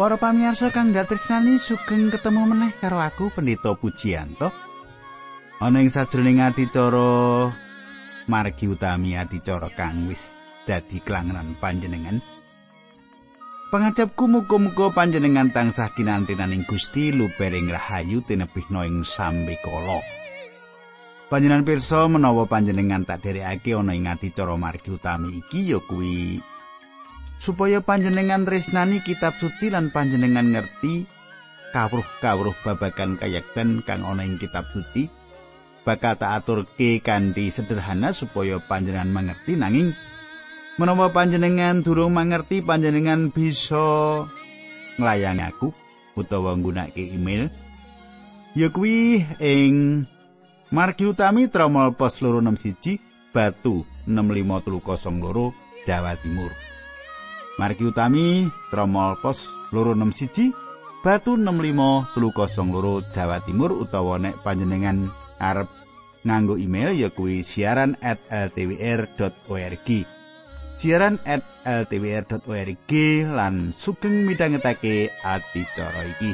Para pamirsa kang datresnani sugeng ketemu meneh karo aku Pendeta Pujiyanto. Ana ing sajroning adicara margi utami adicara kang wis dadi kelangenan panjenengan. Pangajapku muga-muga panjenengan tansah kinantenaning Gusti lubering rahayu tinebihna ing sambe kala. Panjenengan pirsa menawa panjenengan tak derekake ana ing adicara margi utami iki ya kuwi supaya panjenengan tresnani kitab suci lan panjenengan ngerti kawruh-kawruh babagan kayekten kang ana ing kitab suci bakal tak aturke kanthi sederhana supaya panjenengan mengerti nanging menawa panjenengan durung mengerti panjenengan bisa nglayani aku utawa nggunakake email. Ya kuwi ing margi utami tromol pos loro 61 batu 65302 Jawa Timur Margi utami Tromol Pos loro 61 Batu 65 loro Jawa Timur utawa nek panjenengan arep nganggo email ya kuwi siaran at ltwr.org siaran at ltwr.org lan sugeng midhangetake adicara iki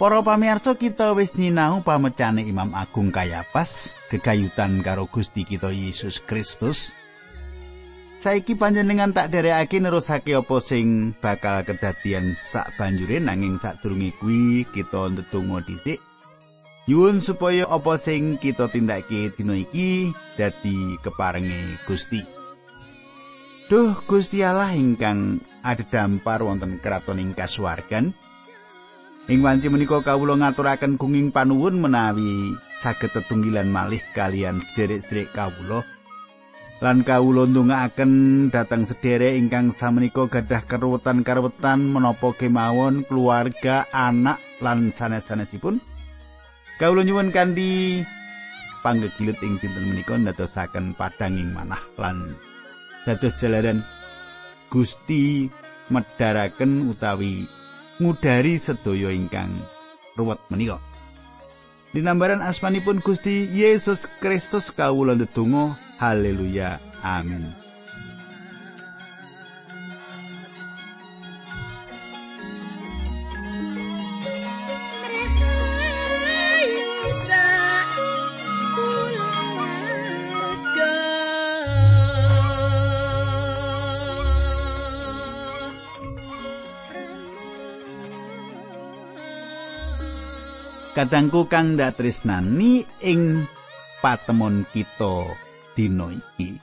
Para pamirsa kita wis nyinau pamecane Imam Agung Kayapas gegayutan karo Gusti kita Yesus Kristus. Saiki panjenengan tak derekake nerusake apa sing bakal kedadian sak banjure nanging sadurunge kuwi kita ndedonga dhisik. Yuwun supaya apa sing kita tindakake dina iki dadi keparenge Gusti. Duh Gusti Allah ingkang adhedhampar wonten kraton ing kasuwargan. Ing wanci menika kawula ngaturaken gunging panuwun menawi saged tetunggilan malih kalian sederek-sederek kawula. Lan kawula ndongaaken dhateng sederek ingkang samenika gadah keruwetan-keruwetan menapa kemawon keluarga, anak lan sanes-sanesipun. Kawula nyuwun kanthi panggegilut ing dinten menika ndadosaken padanging manah lan dados jalaran Gusti medharaken utawi ngudari sedaya ingkang ruwet menika. Dinambaran asmanipun Gusti Yesus Kristus kawula ndedonga haleluya amin. Kadangku kang ndak tresnani ing patemon kita dina iki.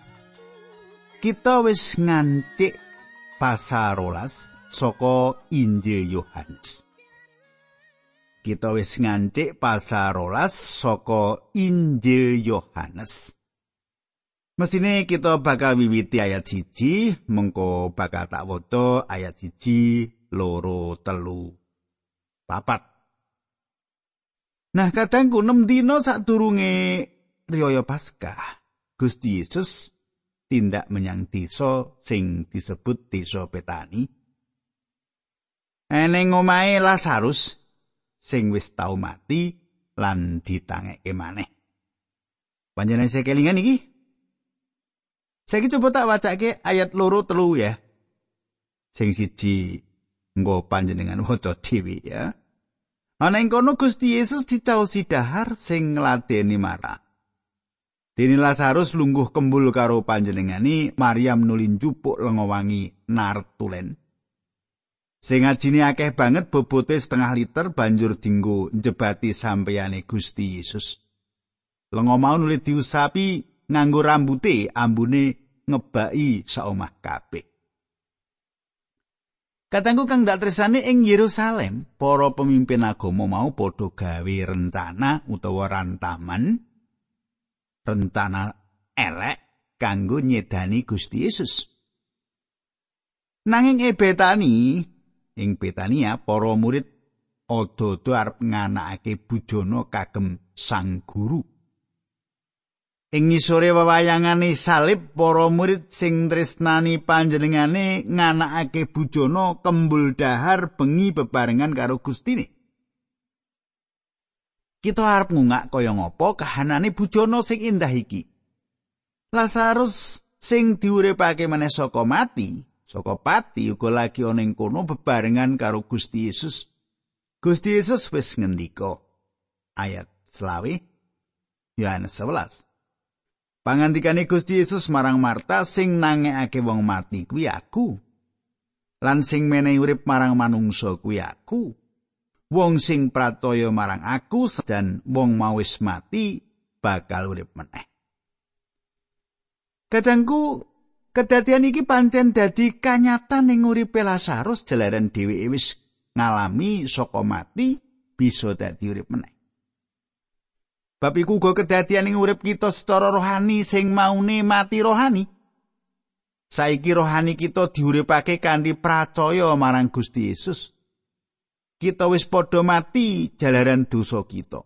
Kita wis ngancik pasarolas saka Injil Yohanes. Kita wis ngancik pasarolas saka Injil Yohanes. Mesine kita bakal wiwiti ayat siji, mengko bakal tak waca ayat siji, loro, telu, papat. Nah, kadangku 6 dina sadurunge riyaya Paskah, Gusti Yesus tindak menyang desa sing disebut desa Betani. Eneng omahe Lazarus sing wis tau mati lan ditangeke maneh. Panjenengan saya kelingan iki? Saya coba tak wacake ayat loro telu ya. Sing siji nggo panjenengan waca dhewe ya. Ana ing kono Gusti Yesus dicaosi dahar sing ngladeni marah. Dene Lazarus lungguh kembul karo panjenengani Maryam nulin jupuk lenga wangi nartulen. Sing ajine akeh banget bobote setengah liter banjur dinggo njebati sampeyane Gusti Yesus. Lenga mau nuli diusapi nganggo rambute ambune ngebaki saomah kabeh. Katanggu kang dak tresane ing Yerusalem, para pemimpin agama mau padha gawe rencana utawa rantaman rencana elek kanggo nyedani Gusti Yesus. Nanging e Betani, ing Betania para murid odo-odo arep nganakake bujana kagem sang guru. Ing ngisore wewayangane salib para murid sing tresnani panjenengane nganakake bujana kembul dahar bengi bebarengan karo Gustine. Kita arep ngungak kaya ngapa kahanane bujana sing indah iki. Lazarus sing diuripake meneh saka mati, saka pati uga lagi ana ing kono bebarengan karo Gusti Yesus. Gusti Yesus wis ngendika ayat selawe Yohanes 11 Pangandikane Gusti Yesus marang Marta sing nangekake wong mati kuwi aku. Lan sing menehi urip marang manungsa kuwi aku. Wong sing pratoya marang aku dan wong mau wis mati bakal urip meneh. Kadangku kedadian iki pancen dadi kanyatan ning uripe Lazarus jalaran dheweke wis ngalami saka mati bisa dadi urip meneh. Bab iku uga kedadian ing urip kita secara rohani sing maune mati rohani. Saiki rohani kita diuripake kanthi percaya marang Gusti Yesus. Kita wis padha mati jalaran dosa kita.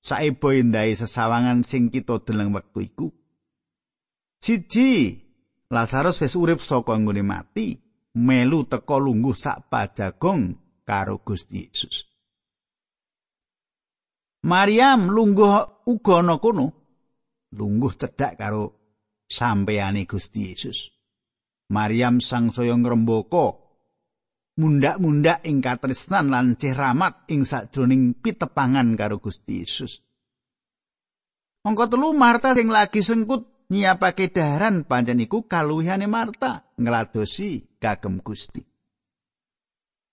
Saebo endahe sesawangan sing kita deleng wektu iku. Siji, Lazarus wis urip saka nggone mati, melu teka lungguh sak pajagong karo Gusti Yesus. Maryam lungguh uga ana kono. Lungguh cedhak karo sampeyane Gusti Yesus. Maryam sangsaya ngrembaka mundak-mundak ing katresnan lan cehramat ing sajroning pitepangan karo Gusti Yesus. Angka telu Marta sing lagi sengkut nyiapake daharan pancen iku kaluwihane Marta ngladosi kagem Gusti.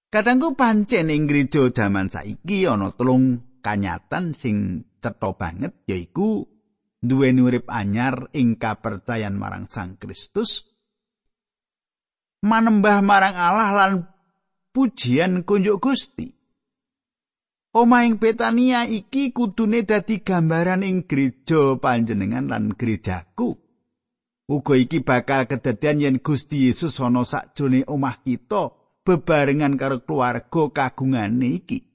Katanggu pancen ing gereja jaman saiki ana telung kanyatan sing cetha banget yaiku duweni urip anyar ing kapercayan marang Sang Kristus manembah marang Allah lan pujian kunjuk Gusti Oma ing Betania iki kudune dadi gambaran ing gereja panjenengan lan gerejaku. Uga iki bakal kedadian yen Gusti Yesus ana sakjroning omah kita bebarengan karo keluarga kagungane iki.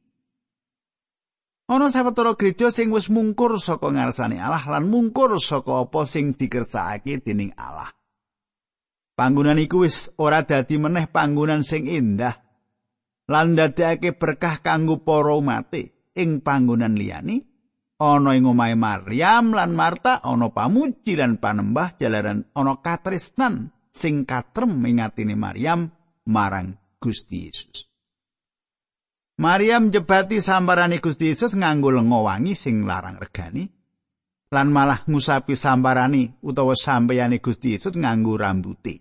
Ana sawetara gereja sing wis mungkur saka ngarsane Allah lan mungkur saka apa sing dikersakake dening Allah. Panggonan iku wis ora dadi meneh panggonan sing indah lan dadekake berkah kanggo para umat ing panggonan liyani ana ing omahe Maryam lan Marta ana pamuji lan panembah jalaran ana katresnan sing katrem ing atine Maryam marang Gusti Yesus. Maryam jebati sambarane Gusti Yesus nganggo lenga wangi sing larang regani lan malah ngusapi sambarane utawa sampeyane Gusti Yesus nganggo rambuté.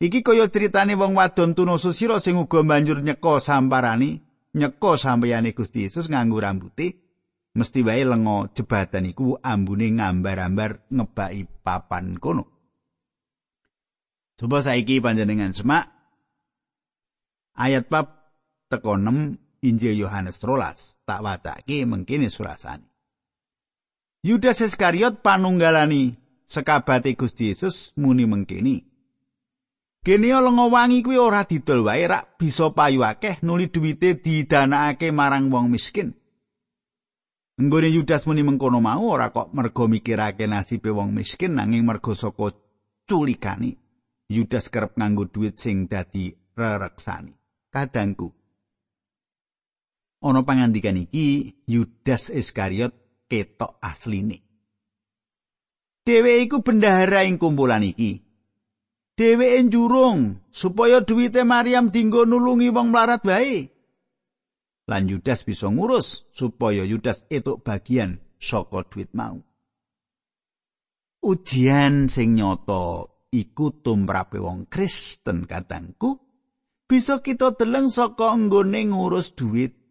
Iki kaya critane wong wadon tuna susira sing uga banjur nyeka sambarane, nyeka sampeyane Gusti Yesus nganggo rambuté. Mesti wae lenga jebatan iku ambune ngambar-ambar ngebaki papan kono. Coba saiki panjenengan semak ayat bab teko 6 Injil Yohanes rolas tak wacake mengkini surasani. Yudas Iskariot panunggalani sekabate Gusti Yesus muni mengkini. Kene lenga wangi kuwi ora didol wae rak bisa payu akeh nuli duwite didanakake marang wong miskin. Nggone Yudas muni mengkono mau ora kok mergo mikirake nasibe wong miskin nanging mergo saka culikane. Yudas kerep nganggo duit sing dadi rereksani. Kadangku, ana pangandikan iki Yudas Iskariot ketok asline. Dheweke iku bendahara ing kumpulan iki. Dheweke njurung supaya duwite Maryam dinggo nulungi wong mlarat wae. Lan Yudas bisa ngurus supaya Yudas etuk bagian saka duit mau. Ujian sing nyata iku tumrape wong Kristen katangku bisa kita deleng saka nggone ngurus duit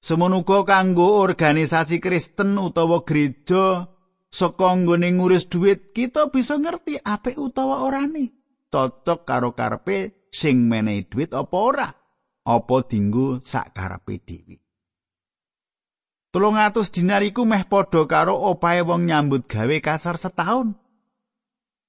Semonuga kanggo organisasi Kristen utawa gereja saka nggone ngurus duit kita bisa ngerti apik utawa orane. Cocok karo karepe sing menehi duit apa ora? Apa dinggo sak karepe dhewe. Tulung atus dinar iku meh padha karo opahe wong nyambut gawe kasar setahun.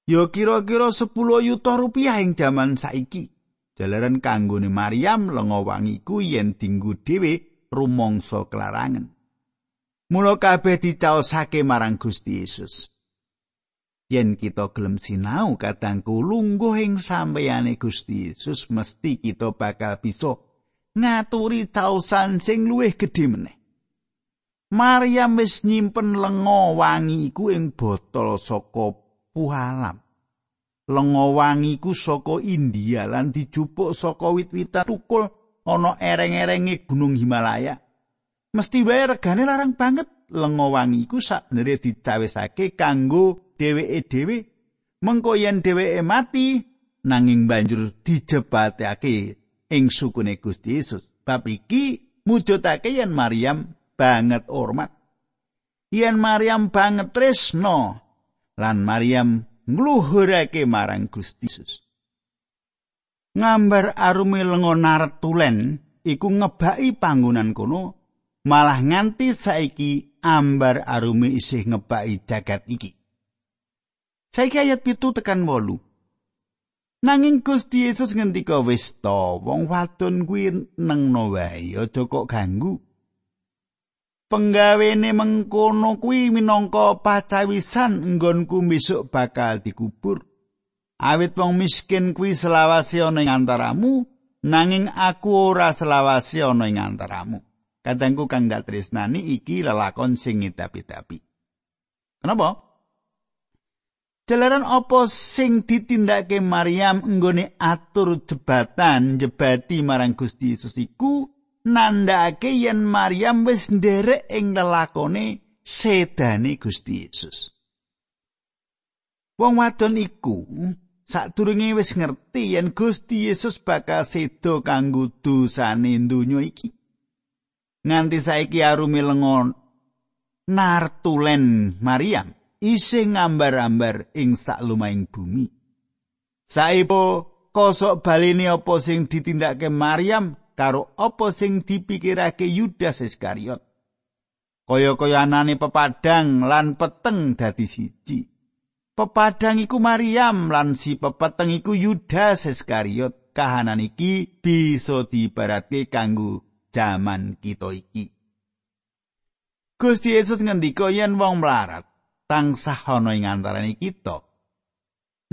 Ya kira-kira 10 yuta rupiah ing jaman saiki. Jalaran kanggone Maryam lenga wangi ku yen dinggo dhewe rumangsa kelarangan. Mula kabeh dicaosake marang Gusti Yesus. Yen kita gelem sinau kadangku lungguh ing sampeyane Gusti Yesus mesti kita bakal bisa ngaturi caosan sing luwih gedhe meneh. Maryam wis nyimpen lenga wangi iku ing botol saka pualam. Lenga wangi iku saka India lan dijupuk saka wit-witan tukul ana ereng-erenge Gunung Himalaya. Mesti wae regane larang banget. Lenga wangi iku sakbenere dicawisake kanggo dheweke dhewe. Mengko yen dheweke mati nanging banjur dijebatake ing sukune Gusti Yesus. Bab iki mujudake yen Maryam banget hormat. Yen Maryam banget tresno lan Maryam ngluhurake marang Gusti Yesus. Ngambar arume lenga naret tulen iku ngebaki panggonan kono malah nganti saiki ambar arume isih ngebaki jagat iki. Saiki ayat pitu tekan wolu. Nanging Gusti Yesus ngendika wis to wong wadon kuwi nengno wae aja kok ganggu. Penggawene mengkono kuwi minangka pacawisan nggonku besok bakal dikubur. Awit wong miskin kuwi selawase ana ing antaramu, nanging aku ora selawase ana ing antaramu. Kadangku kang dak tresnani iki lelakon sing ngidapi-dapi. Kenapa? Jalaran apa sing ditindakake Maryam nggone atur jebatan jebati marang Gusti Yesus iku nandhake yen Maryam wis nderek ing lelakone sedane Gusti Yesus. Wong wadon iku sadurunge wis ngerti yen Gusti Yesus bakal sedo kanggo dosane donya iki. Nganti saiki arume lengon nartulen Maryam isih ngambar-ambar ing saklumahing bumi. Saipo kosok balene apa sing ditindakake Maryam karo apa sing dipikirake Yudas Iskariot. Kaya-kaya anane pepadang lan peteng dadi siji. Pepadang iku Maryam lan si pepeteng iku Yudas Iskariot. Kahanan iki bisa diibaratke kanggo jaman kita iki. Gusti Yesus ngendika yen wong mlarat tansah ana ing antaraning kita.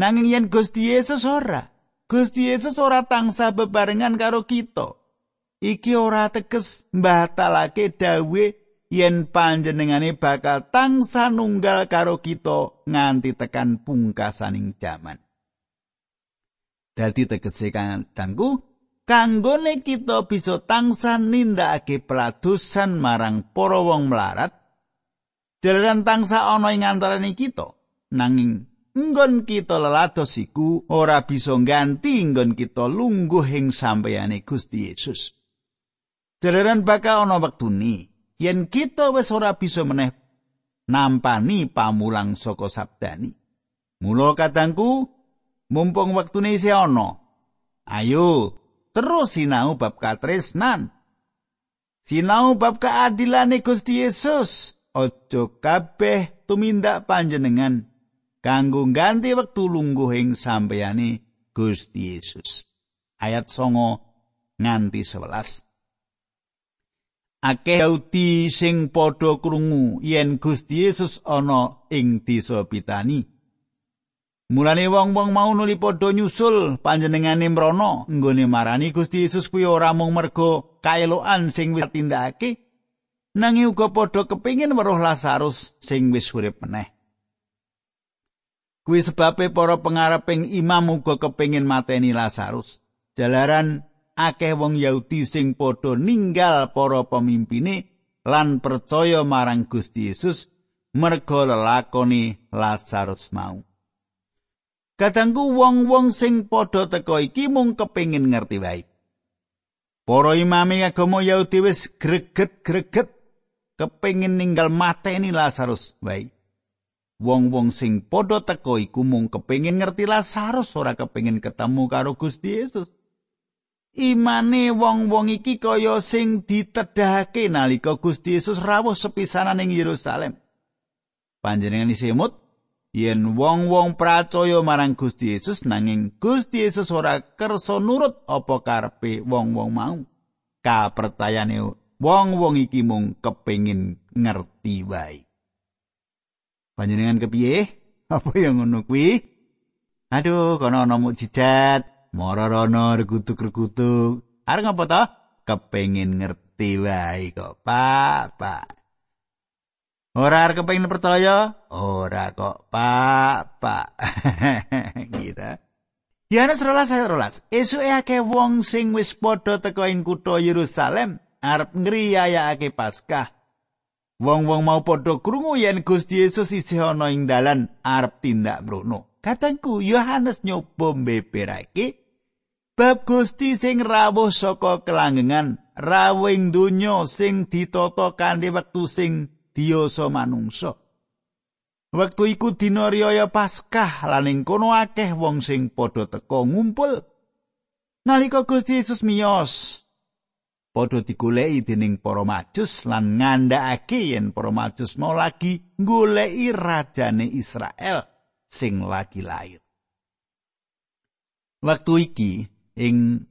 Nanging yen Gusti Yesus ora, Gusti Yesus ora tansah bebarengan karo kita. iki ora teges mbatalake dawe yen panjenengane bakal tangsa nunggal karo kita nganti tekan pungkasaning jaman. Dadi tegese kan tanggu kanggone kita bisa tangsa nindakake peladusan marang para wong melarat jalaran tangsa ana ing antaraning kita nanging nggon kita lelados iku ora bisa ganti nggon kita lungguh ing sampeyane Gusti Yesus. Deleran bakal ana wektune yen kita wis ora bisa meneh nampani pamulang saka sabdani. Mula katangku mumpung wektune isih ana. Ayo terus sinau bab katresnan. Sinau bab keadilane Gusti Yesus. Ojo kabeh tumindak panjenengan kanggo ganti wektu lungguh ing sampeyane Gusti Yesus. Ayat songo nganti 11. Akeh Yahudi sing padha krungu yen Gusti Yesus ana ing desa Pitani. Mulane wong-wong mau nuli padha nyusul panjenengane mrono nggone marani Gusti Yesus kuwi ora mung mergo kaelokan sing wis tindakake, nanging uga padha kepingin weruh Lazarus sing wis urip meneh. Kuwi sebabe para pengareping imam uga kepingin mateni Lazarus. Jalaran akeh wong Yahudi sing padha ninggal para pemimpine lan percaya marang Gusti Yesus merga lelakoni Lazarus mau. Kadangku wong-wong sing padha teka iki mung kepengin ngerti wae. Para imame agama Yahudi wis greget-greget kepengin ninggal mateni Lazarus wae. Wong-wong sing padha teka iku mung kepengin ngerti Lazarus ora kepengin ketemu karo Gusti Yesus. Imane wong-wong iki kaya sing ditedhahake nalika Gusti Yesus rawuh sepisanan ing Yerusalem. Panjenengan isemut yen wong-wong percaya marang Gusti Yesus nanging Gusti Yesus ora kersa nurut apa karepe wong-wong mau. Kapertayane Wong-wong iki mung kepengin ngerti wae. Panjenengan kepiye? Apa yang ngono kuwi? Aduh, kono ana mukjizat, mara rono regutuk-regutuk. Arep ngapa to? Kepengin ngerti wae kok, Pak, Pak. Ora arep kepengin percaya? Ora kok, Pak, Pak. gitu. Yohanes rolas saya rolas. Esuke akeh wong sing wis padha teka ing kutha Yerusalem arep ngriyayakake Paskah. Wong-wong mau padha krungu yen Gusti Yesus isih ana ing dalan arep tindak mrono. Katengku Yohanes nyoba mbeberake bab Gusti sing rawuh saka kelanggengan, rawing donya sing ditata kanthi wektu sing diyasa manungsa. Wektu iku dina riyaya Paskah lan ing kono akeh wong sing padha teka ngumpul. Nalika Gusti Yesus miyos, padha digoleki dening para majus lan ngandhakake yen para majus mau lagi goleki rajane Israel sing lagi lair. Wektu iki ing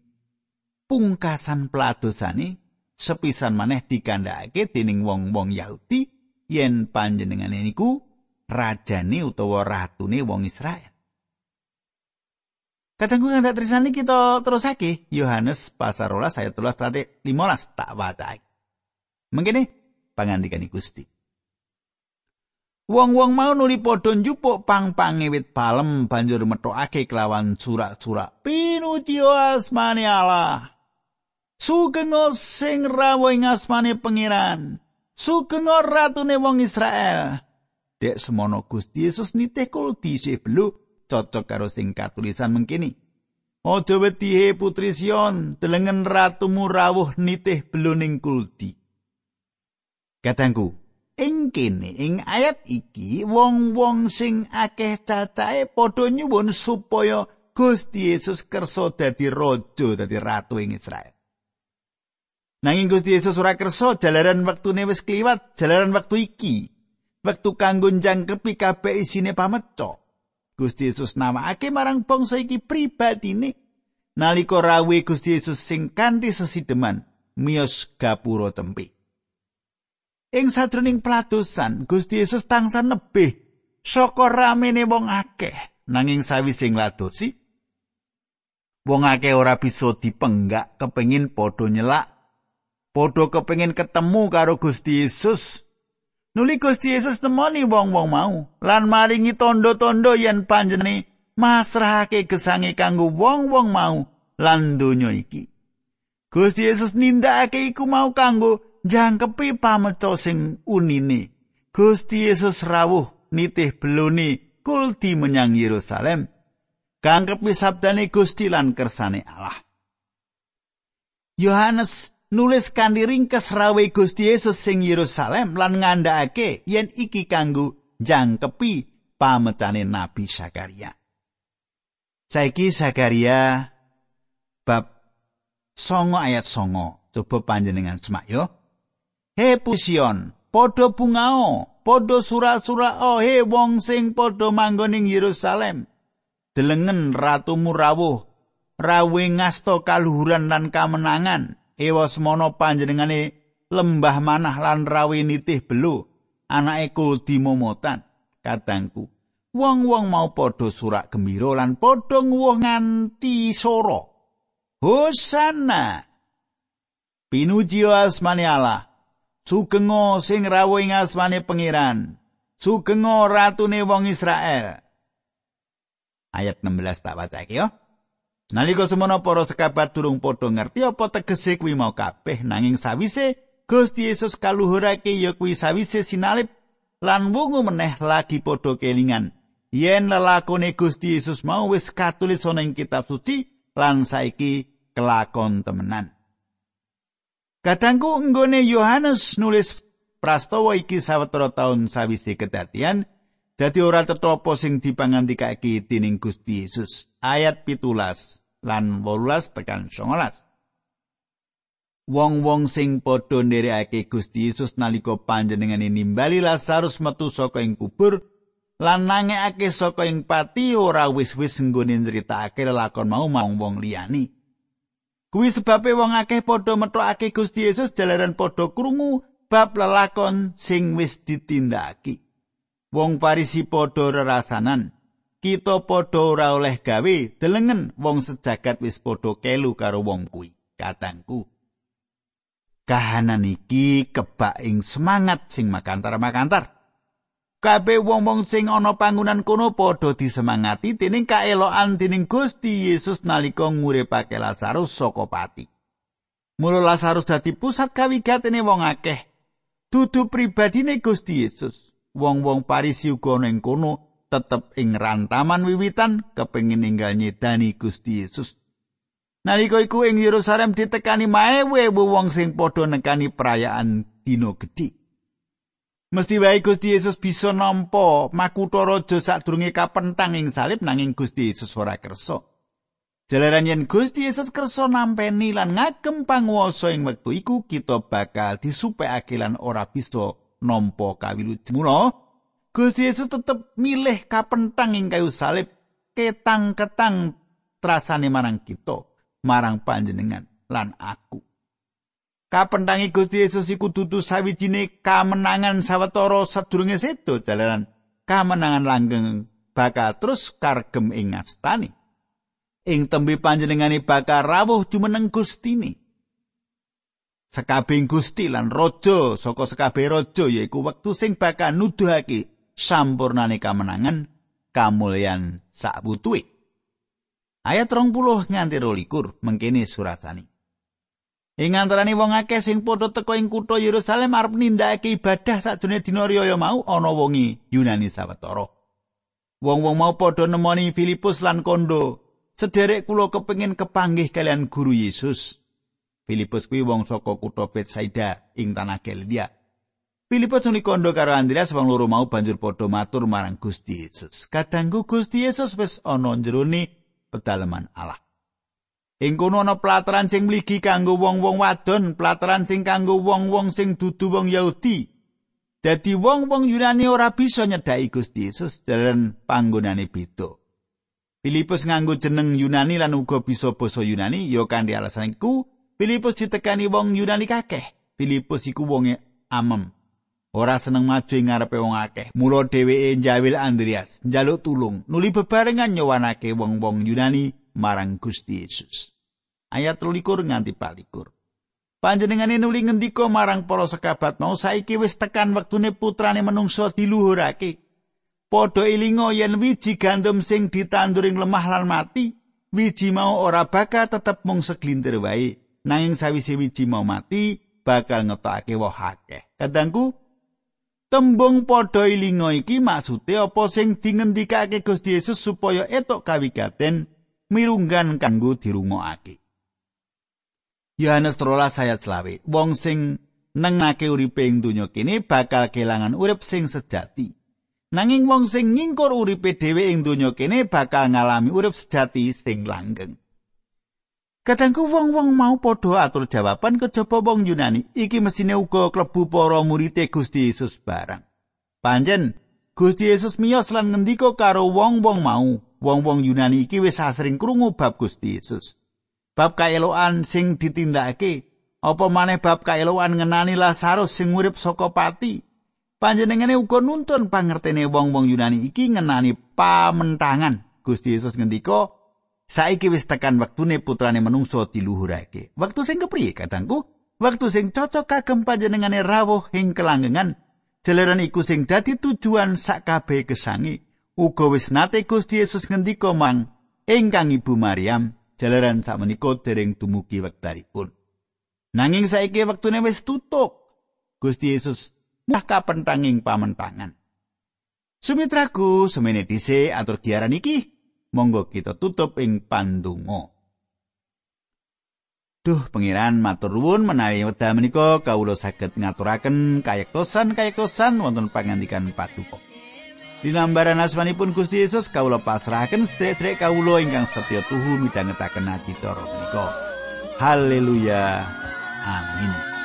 pungkasan peladosane sepisan maneh dikandhakake dening wong-wong Yahudi yen panjenengane niku rajane utawa ratune wong Israel. Kadangku ngandak trisani kita terusake Yohanes pasar rolas ayat tulas tadi limolas tak wacai. Mengkini pangandikan Gusti. Wong-wong mau nuli padha njupuk pang-pange wit palem banjur metokake kelawan surak-surak pinuji asmane Allah. Sugeng sing rawuh ing asmane pangeran. Sugeng ratune wong Israel. Dek semono Gusti Yesus nitih kulti sih belu cocok karo sing katulisan mengkini. Ojo wedi putri Sion, delengen ratumu rawuh nitih belu ning kulti. Katangku, ing kene ing ayat iki wong-wong sing akeh cacahe padha nyuwun supaya Gusti Yesus kersa dadi raja dadi ratu ing Israel. Nanging Gusti Yesus ora kersa jalaran wektune wis kliwat, jalaran wektu iki wektu kanggo njangkepi kabeh isine pameco. Gusti Yesus nawakake marang bangsa iki pribadine nalika rawuh Gusti Yesus sing kanthi sesideman miyos gapura tempe. Ing sajroning pelatusan Gusti Yesus tansah nebih saka ramene wong akeh nanging sawise ngladosi wong akeh ora bisa dipenggak kepengin padha nyelak padha kepengin ketemu karo Gusti Yesus Nuli Gusti Yesus temoni wong-wong mau lan maringi tondo-tondo yen panjene masrahake gesange kanggo wong-wong mau lan donya iki. Gusti Yesus nindakake iku mau kanggo jangkepi pameco sing unine. Gusti Yesus rawuh nitih beloni kulti menyang Yerusalem. Kangkepi sabdane Gusti lan kersane Allah. Yohanes nulis kanthi ringkes rawe Gusti Yesus sing Yerusalem lan ngandhakake yen iki kanggo jangkepi pamecane Nabi Sakaria. Saiki Sakaria bab songo ayat songo. Coba panjenengan semak yo. He pusion, podo bungao, podo sura-sura oh he wong sing podo manggoning Yerusalem. Delengen ratu murawuh, rawe ngasto kaluhuran dan kamenangan. Ewa semono panjenengane lembah manah lan rawe nitih belu. Anake kuldi momotan. Kadangku wong-wong mau padha surak gembira lan padha nguwuh nganti soro hosana! Pinuji asmane Allah sugengo sing rawuh ing asmane pangeran. Sugengo ratune wong Israel. Ayat 16 tak wacake yo. Nalika semono para sekabat durung padha ngerti apa tegese kuwi mau kabeh nanging sawise Gusti Yesus kaluhurake ya kuwi sawise sinalip lan wungu meneh lagi padha kelingan. Yen lelakone Gusti Yesus mau wis katulis ana ing kitab suci lan saiki kelakon temenan. Kadangku nggone Yohanes nulis prastawa iki sawetara taun sawise kedadian dadi ora cetha sing dipangandikake dening Gusti Yesus. ayat pitulas lan wolulas tekan songolas. Wong-wong sing padha nderekake Gusti Yesus nalika panjenengane nimbali Lazarus metu saka ing kubur lan nangekake saka ing pati ora wis-wis nggone nyritakake lelakon mau wong-wong liyani. Kuwi sebabe wong akeh padha metokake Gusti Yesus jalaran padha krungu bab lelakon sing wis ditindakake. Wong Farisi padha rerasanan, kita padha ora oleh gawe delengen wong sejagat wis padha kelu karo wong kuwi. Katangku. Kahanan iki kebak ing semangat sing makantar-makantar. Kabeh wong-wong sing ana panggonan kono padha disemangati dening kaelokan dening Gusti Yesus nalika nguripake Lazarus saka pati. Mula Lazarus dadi pusat kawigatene wong akeh. Dudu pribadine Gusti Yesus. Wong-wong Parisi uga ning kono tetep ing rantaman wiwitan kepengin ninggal nyedani Gusti Yesus. Nalika iku ing Yerusalem ditekani maewe wong sing padha nekani perayaan dina gedhe. Mesti wae Gusti Yesus bisa nampa makutha raja sadurunge kapentang ing salib nanging Gusti Yesus ora kersa. Jalaran yen Gusti Yesus kersa nampeni lan ngagem panguwasa ing wektu iku kita bakal disupekake lan ora bisa nampa kawilujengan. Mula Gusti Yesus tetep milih kapentang ing kayu salib ketang-ketang trasane marang kita, marang panjenengan lan aku. Kapentangi Gusti Yesus iku dudu sawijine kamenangan sawetara sadurunge sedo dalaran kamenangan langgeng bakal terus kargem ing astani. Ing tembe panjenengane bakal rawuh jumeneng Gustine. Sekabing Gusti lan raja saka sekabeh raja yaiku wektu sing bakal nuduhake sampurnane kamenangan kamulyan sak. Ayat 30 nganti 22 mengkene surasane. Ing antarané wong akeh sing padha teka ing kutha Yerusalem arep nindakake ibadah sakjane dina riyaya mau ana wongi Yunani sawetara. Wong-wong mau padha nemoni Filipus lan Kondo. Sederek kula kepengin kepanggih kalian guru Yesus. Filipus kuwi wong saka kutha Betsaida ing tanah Galilea. Filipus nuli kondo karo Andreas wong loro mau banjur padha matur marang Gusti Yesus. Kadangku Gusti Yesus wis ana jerone pedalaman Allah. Ing kono ana pelataran sing mligi kanggo wong-wong wadon, pelataran sing kanggo wong-wong sing dudu wong Yahudi. Dadi wong-wong Yunani ora bisa nyedhaki Gusti Yesus dalan panggonane beda. Filipus nganggo jeneng Yunani lan uga bisa basa Yunani, ya kanthi alasan iku Filipus ditekani wong Yunani kakeh. Filipus iku wonge amem. Ora seneng maju ing ngarepe wong akeh. Mula dheweke njawil Andreas, njaluk tulung, nuli bebarengan nyowanake wong-wong Yunani marang Gusti Yesus. Ayat 23 nganti 24. Panjenengane nuli ngendika marang para sekabat mau saiki wis tekan wektune putrane menungso diluhurake. Padha ilinga yen wiji gandum sing ditanduring lemah lan mati, wiji mau ora bakal tetep mung seglintir wae. Nanging sawise wiji mau mati, bakal ngetokake woh akeh. Kadangku, tembung padha ilinga iki maksude apa sing dingendikake Gusti Yesus supaya etok kawigaten mirunggan kanggo dirungokake. Yohanes 13 ayat 20. Wong sing nengake uripe ing donya kene bakal kelangan urip sing sejati. Nanging wong sing ngingkur uripe dhewe ing donya kene bakal ngalami urip sejati sing langgeng. Kadangku wong-wong mau padha atur jawaban kejaba wong Yunani, iki mesine uga klebu para murid Gusti Yesus barang. Panjen Gusti Yesus miyos lan ngendika karo wong-wong mau, wong-wong Yunani iki wis asring krungu bab Gusti Yesus. Bab kaeloan sing ditindakake, apa maneh bab kaeloan ngenani Lazarus sing urip saka pati. Panjenengane uga nuntun pangertene wong-wong Yunani iki ngenani pamentangan. Gusti Yesus ngendika, saiki wis tekan wektune putrane menungso diluhurake. Wektu sing kepriye kadangku? Wektu sing cocok kagem panjenengane rawuh ing kelanggengan. Jalaran iku sing dadi tujuan sak kabeh kesangi. Uga wis nate Gusti Yesus ngendika mang ingkang Ibu Maryam jalaran sakmenika dereng dumugi wektaripun. Nanging saiki wektune wis tutup. Gusti Yesus mah kapentanging pamentangan. Sumitraku semene dhisik atur giaran iki monggo kita tutup ing pandonga. Duh pengiran matur nuwun menawi wekdal menika kawula saged ngaturaken kayektosan-kayektosan wonten pangandikan paduka. Dinambaran asmanipun Gusti Yesus kawula pasrahaken sedherek kawula ingkang setya tuhu midhangetaken ati cara menika. Haleluya. Amin.